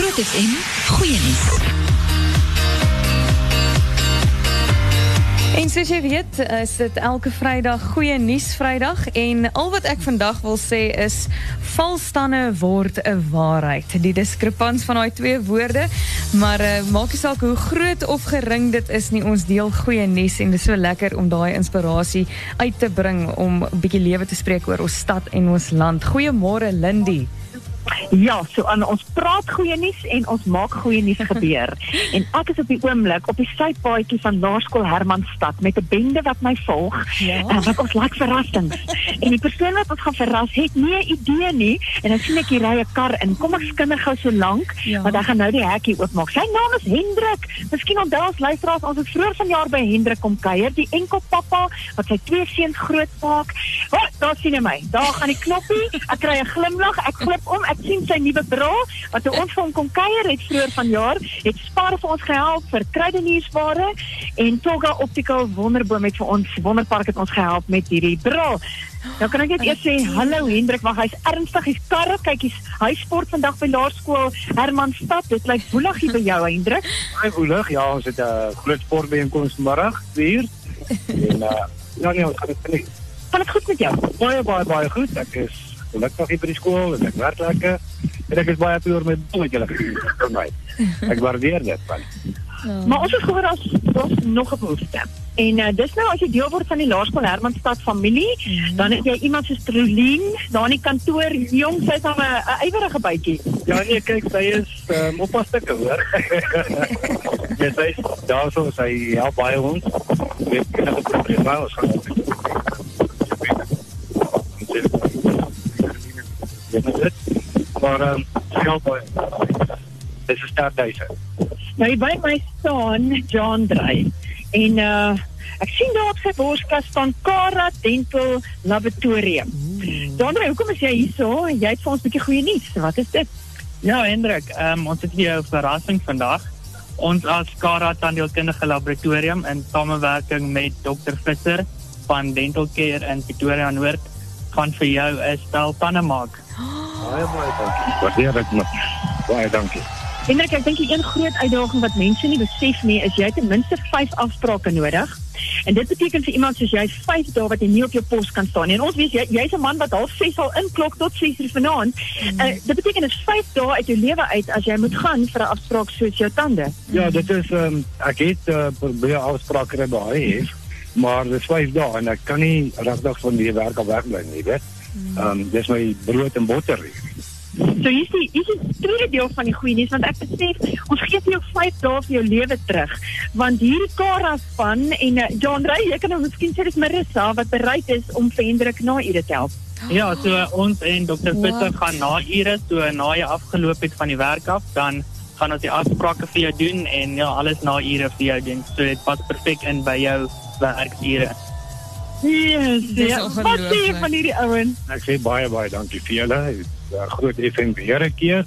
FM, goeie nuus. En soos jy weet, is dit elke Vrydag goeie nuus Vrydag en al wat ek vandag wil sê is valstande word 'n waarheid. Die diskrepans van daai twee woorde, maar uh, maak nie saak hoe groot of gering dit is nie, ons deel goeie nuus en dit is so lekker om daai inspirasie uit te bring om 'n bietjie lewe te spreek oor ons stad en ons land. Goeiemôre Lindy. Ja, so aan ons praat goeie nuus en ons maak goeie nuus gebeur. en ek is op die oomblik op die sypaadjie van Laerskool Hermanstad met 'n bende wat my volg. Ja. En wat ons laat verrassings. en die persoon wat ons gaan verras het nie 'n idee nie en dan sien ek hier ry 'n kar in. Kom ek skinne gou so lank Ja. want hy gaan nou die hekkie oopmaak. Sy naam is Hendrik. Miskien onthou ons luisteraars ons het vroeër vanjaar by Hendrik kom kuier, die enkel pappa wat sy twee seuns grootmaak. Oh, daar sien hy my. Daar gaan die knoppie. Ek kry 'n glimlag. Ek glip om. Ek sien sy nuwe bra wat toe ons vir hom kom kuier het vroeër vanjaar. Het Spar vir ons gehelp vir kruideniersware en Toga Optical Wonderboom het vir ons Wonderpark het ons gehelp met hierdie bra. Nou kan ek net eers sê hallo Hendrik, wag hy's ernstig, hy's karre, kyk hy's hy sport vandag by Laerskool Hermanstad. Dit lyk woelig hier by jou Hendrik. Baie woelig. Ja, ons het 'n uh, groot sportbijeenkomst vanmiddag, hier. en uh, ja, nee, ons gaan het geniet. Gaan dit goed met jou? Baie, baie, baie goed. Ek is gelukkig hier by die skool en ek werk lekker. En ek is baie happy oor my bal wat julle gedoen het vir my. Ek waardeer dit man. Maar ons het gehoor as ons nog 'n behoefte. En uh, dis nou as jy deel word van die Laerskool Hermanstad familie, dan het jy iemand soos Trolien daar in die kantoor, jong, sy's al 'n 'n ywerige bytjie. Ja, nee, kyk, sy is um, op stukke, hoor. ja, sy is daar so, sy help baie ons. Met enige probleme, ons gaan ook Ja, dit. Maar um, help baie. Dis 'n starthuis. Nou by my staan John Drey. En uh ek sien daar op sy borskas staan Cara Dental Laboratorium. John Drey, hoekom is jy hier so? Jy het vir ons 'n bietjie goeie nuus. Wat is dit? Ja, Hendrik, um, ons het hier 'n verrassing vandag. Ons as Kara Tandheelkundige Laboratorium in samewerking met Dr Visser van Dental Care in Pretoria Noord gaan vir jou 'n stel tande maak. Baie baie dankie. Waardeer dit. Baie dankie. Hendrik, ek dink die een groot uitdaging wat mense nie besef nie, is jy ten minste 5 afsprake nodig. En dit beteken vir iemand soos jy 5 dae wat jy nie op jou pos kan staan nie. En ons weet jy jy's 'n man wat half 6 al inklok tot 6 uur vanaand. Mm. Uh, dit beteken dit is 5 dae uit jou lewe uit as jy moet gaan vir 'n afspraak soos jou tande. Ja, dit is um, ek het uh, probeer afsprake by hê, maar dit is 5 dae en ek kan nie regtig van die werk af wegbly nie, weet. Ehm um, dis my brood en botter. hier. So hier's die hier's die tweede deel van die goeie nuus want ek besef ons gee vir jou 5 dae vir jou lewe terug. Want hierdie Kara span en uh, John Ray, jy kan nou miskien sê dis Marissa wat bereid is om vir Hendrik na ure te help. Ja, so uh, ons en Dr Visser gaan na ure so na jy afgeloop het van die werk af, dan gaan ons die afsprake vir jou doen en ja, alles na ure vir jou doen. So dit pas perfek in by jou werkure. Yes, Dis ja. Wat jy ongelooflik. van hierdie ouens? Ek sê baie baie dankie vir julle. Dit is 'n groot FM beheer keer.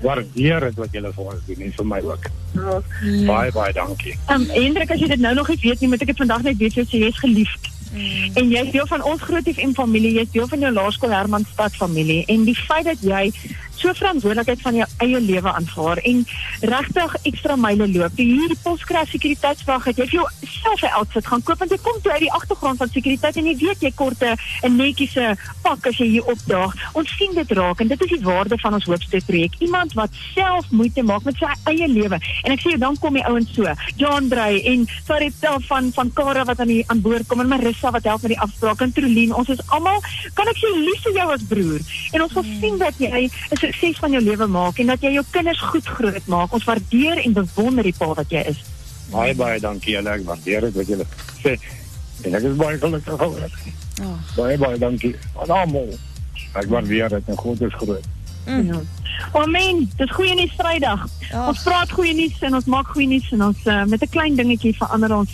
Waardeer dit wat julle vir ons doen en vir my ook. Baie baie dankie. Um, Hendrik, as jy dit nou nog nie weet nie, moet ek dit vandag net weet, jy sê jy's geliefd. Mm. En jy's deel van ons Groot FM familie, jy's deel van jou Laerskool Hermanstad familie en die feit dat jy so verantwoordelikheid van jou eie lewe aanvaar en regtig ekstra myle loop. Die hierdie Poskrag sekuriteitswag het jy vir jouself 'n outfit gaan koop want jy kom toe uit die agtergrond van sekuriteit en jy weet jy kort 'n netjiese pak as jy hier opdaag. Ons sien dit raak en dit is die waarde van ons hoopsteek projek. Iemand wat self moeite maak met sy eie lewe. En ek sê jou dan kom die ouens so. John Drey en Sarita van van Kara wat aan die aan boord kom en Marissa wat help met die afspraak en Trolien. Ons is almal kan ek sê lief vir jou as broer. En ons wil sien dat jy 'n sukses van jou lewe maak en dat jy jou kinders goed groot maak. Ons waardeer en bewonder die pa wat jy is. Baie baie dankie julle. Ek waardeer dit wat julle sê. En ek is baie gelukkig oor. Oh. Baie baie dankie aan almal. Ek waardeer dit en God is groot. Ja. Amen. Dis goeie nuus Vrydag. Ag. Ons praat goeie nuus en ons maak goeie nuus en ons uh, met 'n klein dingetjie verander ons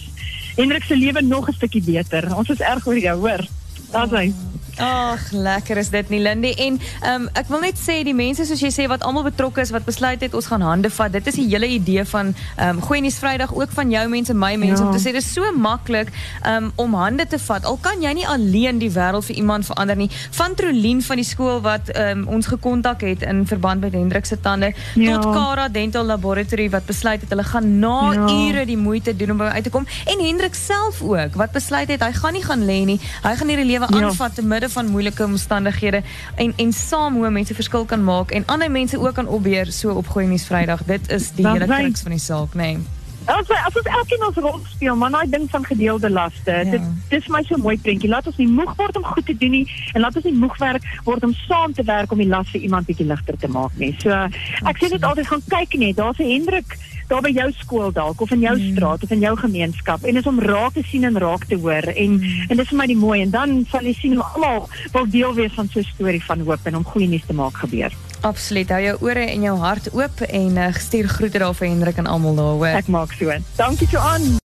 Hendrik se lewe nog 'n stukkie beter. Ons is erg oor jou, hoor. Daar's hy. Ag, lekker is dit nie Lindy en um, ek wil net sê die mense soos jy sê wat almal betrokke is wat besluit het ons gaan hande vat. Dit is die hele idee van um, Goeie Nuus Vrydag ook van jou mense, my mense Ja. om te sê dis so maklik um, om hande te vat. Al kan jy nie alleen die wêreld vir iemand verander nie. Van Trolien van die skool wat um, ons gekontak het in verband met Hendrik se tande Ja. tot Kara Dental Laboratory wat besluit het hulle gaan na Ja. ure die moeite doen om by uit te kom en Hendrik self ook wat besluit het hy gaan nie gaan lê nie. Hy gaan hierdie lewe Ja. aanvat te midde van moeilike omstandighede en en saam hoe mense verskil kan maak en ander mense ook kan opbeer so op Goeie Nuus Vrydag. Dit is die hele kruks van die saak, nê. Nee. As wij, as ons elkeen ons rol speel, maar daai ding van gedeelde laste. Ja. Dit dis my so mooi prentjie. Laat ons nie moeg word om goed te doen nie en laat ons nie moeg werk word om saam te werk om die las vir iemand bietjie ligter te maak nie. So ek sê dit altyd gaan kyk net. Daar's 'n Hendrik daar by jou skool dalk of in jou Mm. straat of in jou gemeenskap en is om raak te sien en raak te hoor en en dis vir my die mooi en dan sal jy sien hoe almal wil deel wees van so 'n storie van hoop en om goeie nuus te maak gebeur. Absoluut. Hou jou ore en jou hart oop en uh, stuur groete daar vir Hendrik en almal daar, hoor. Ek maak so. Dankie Joan.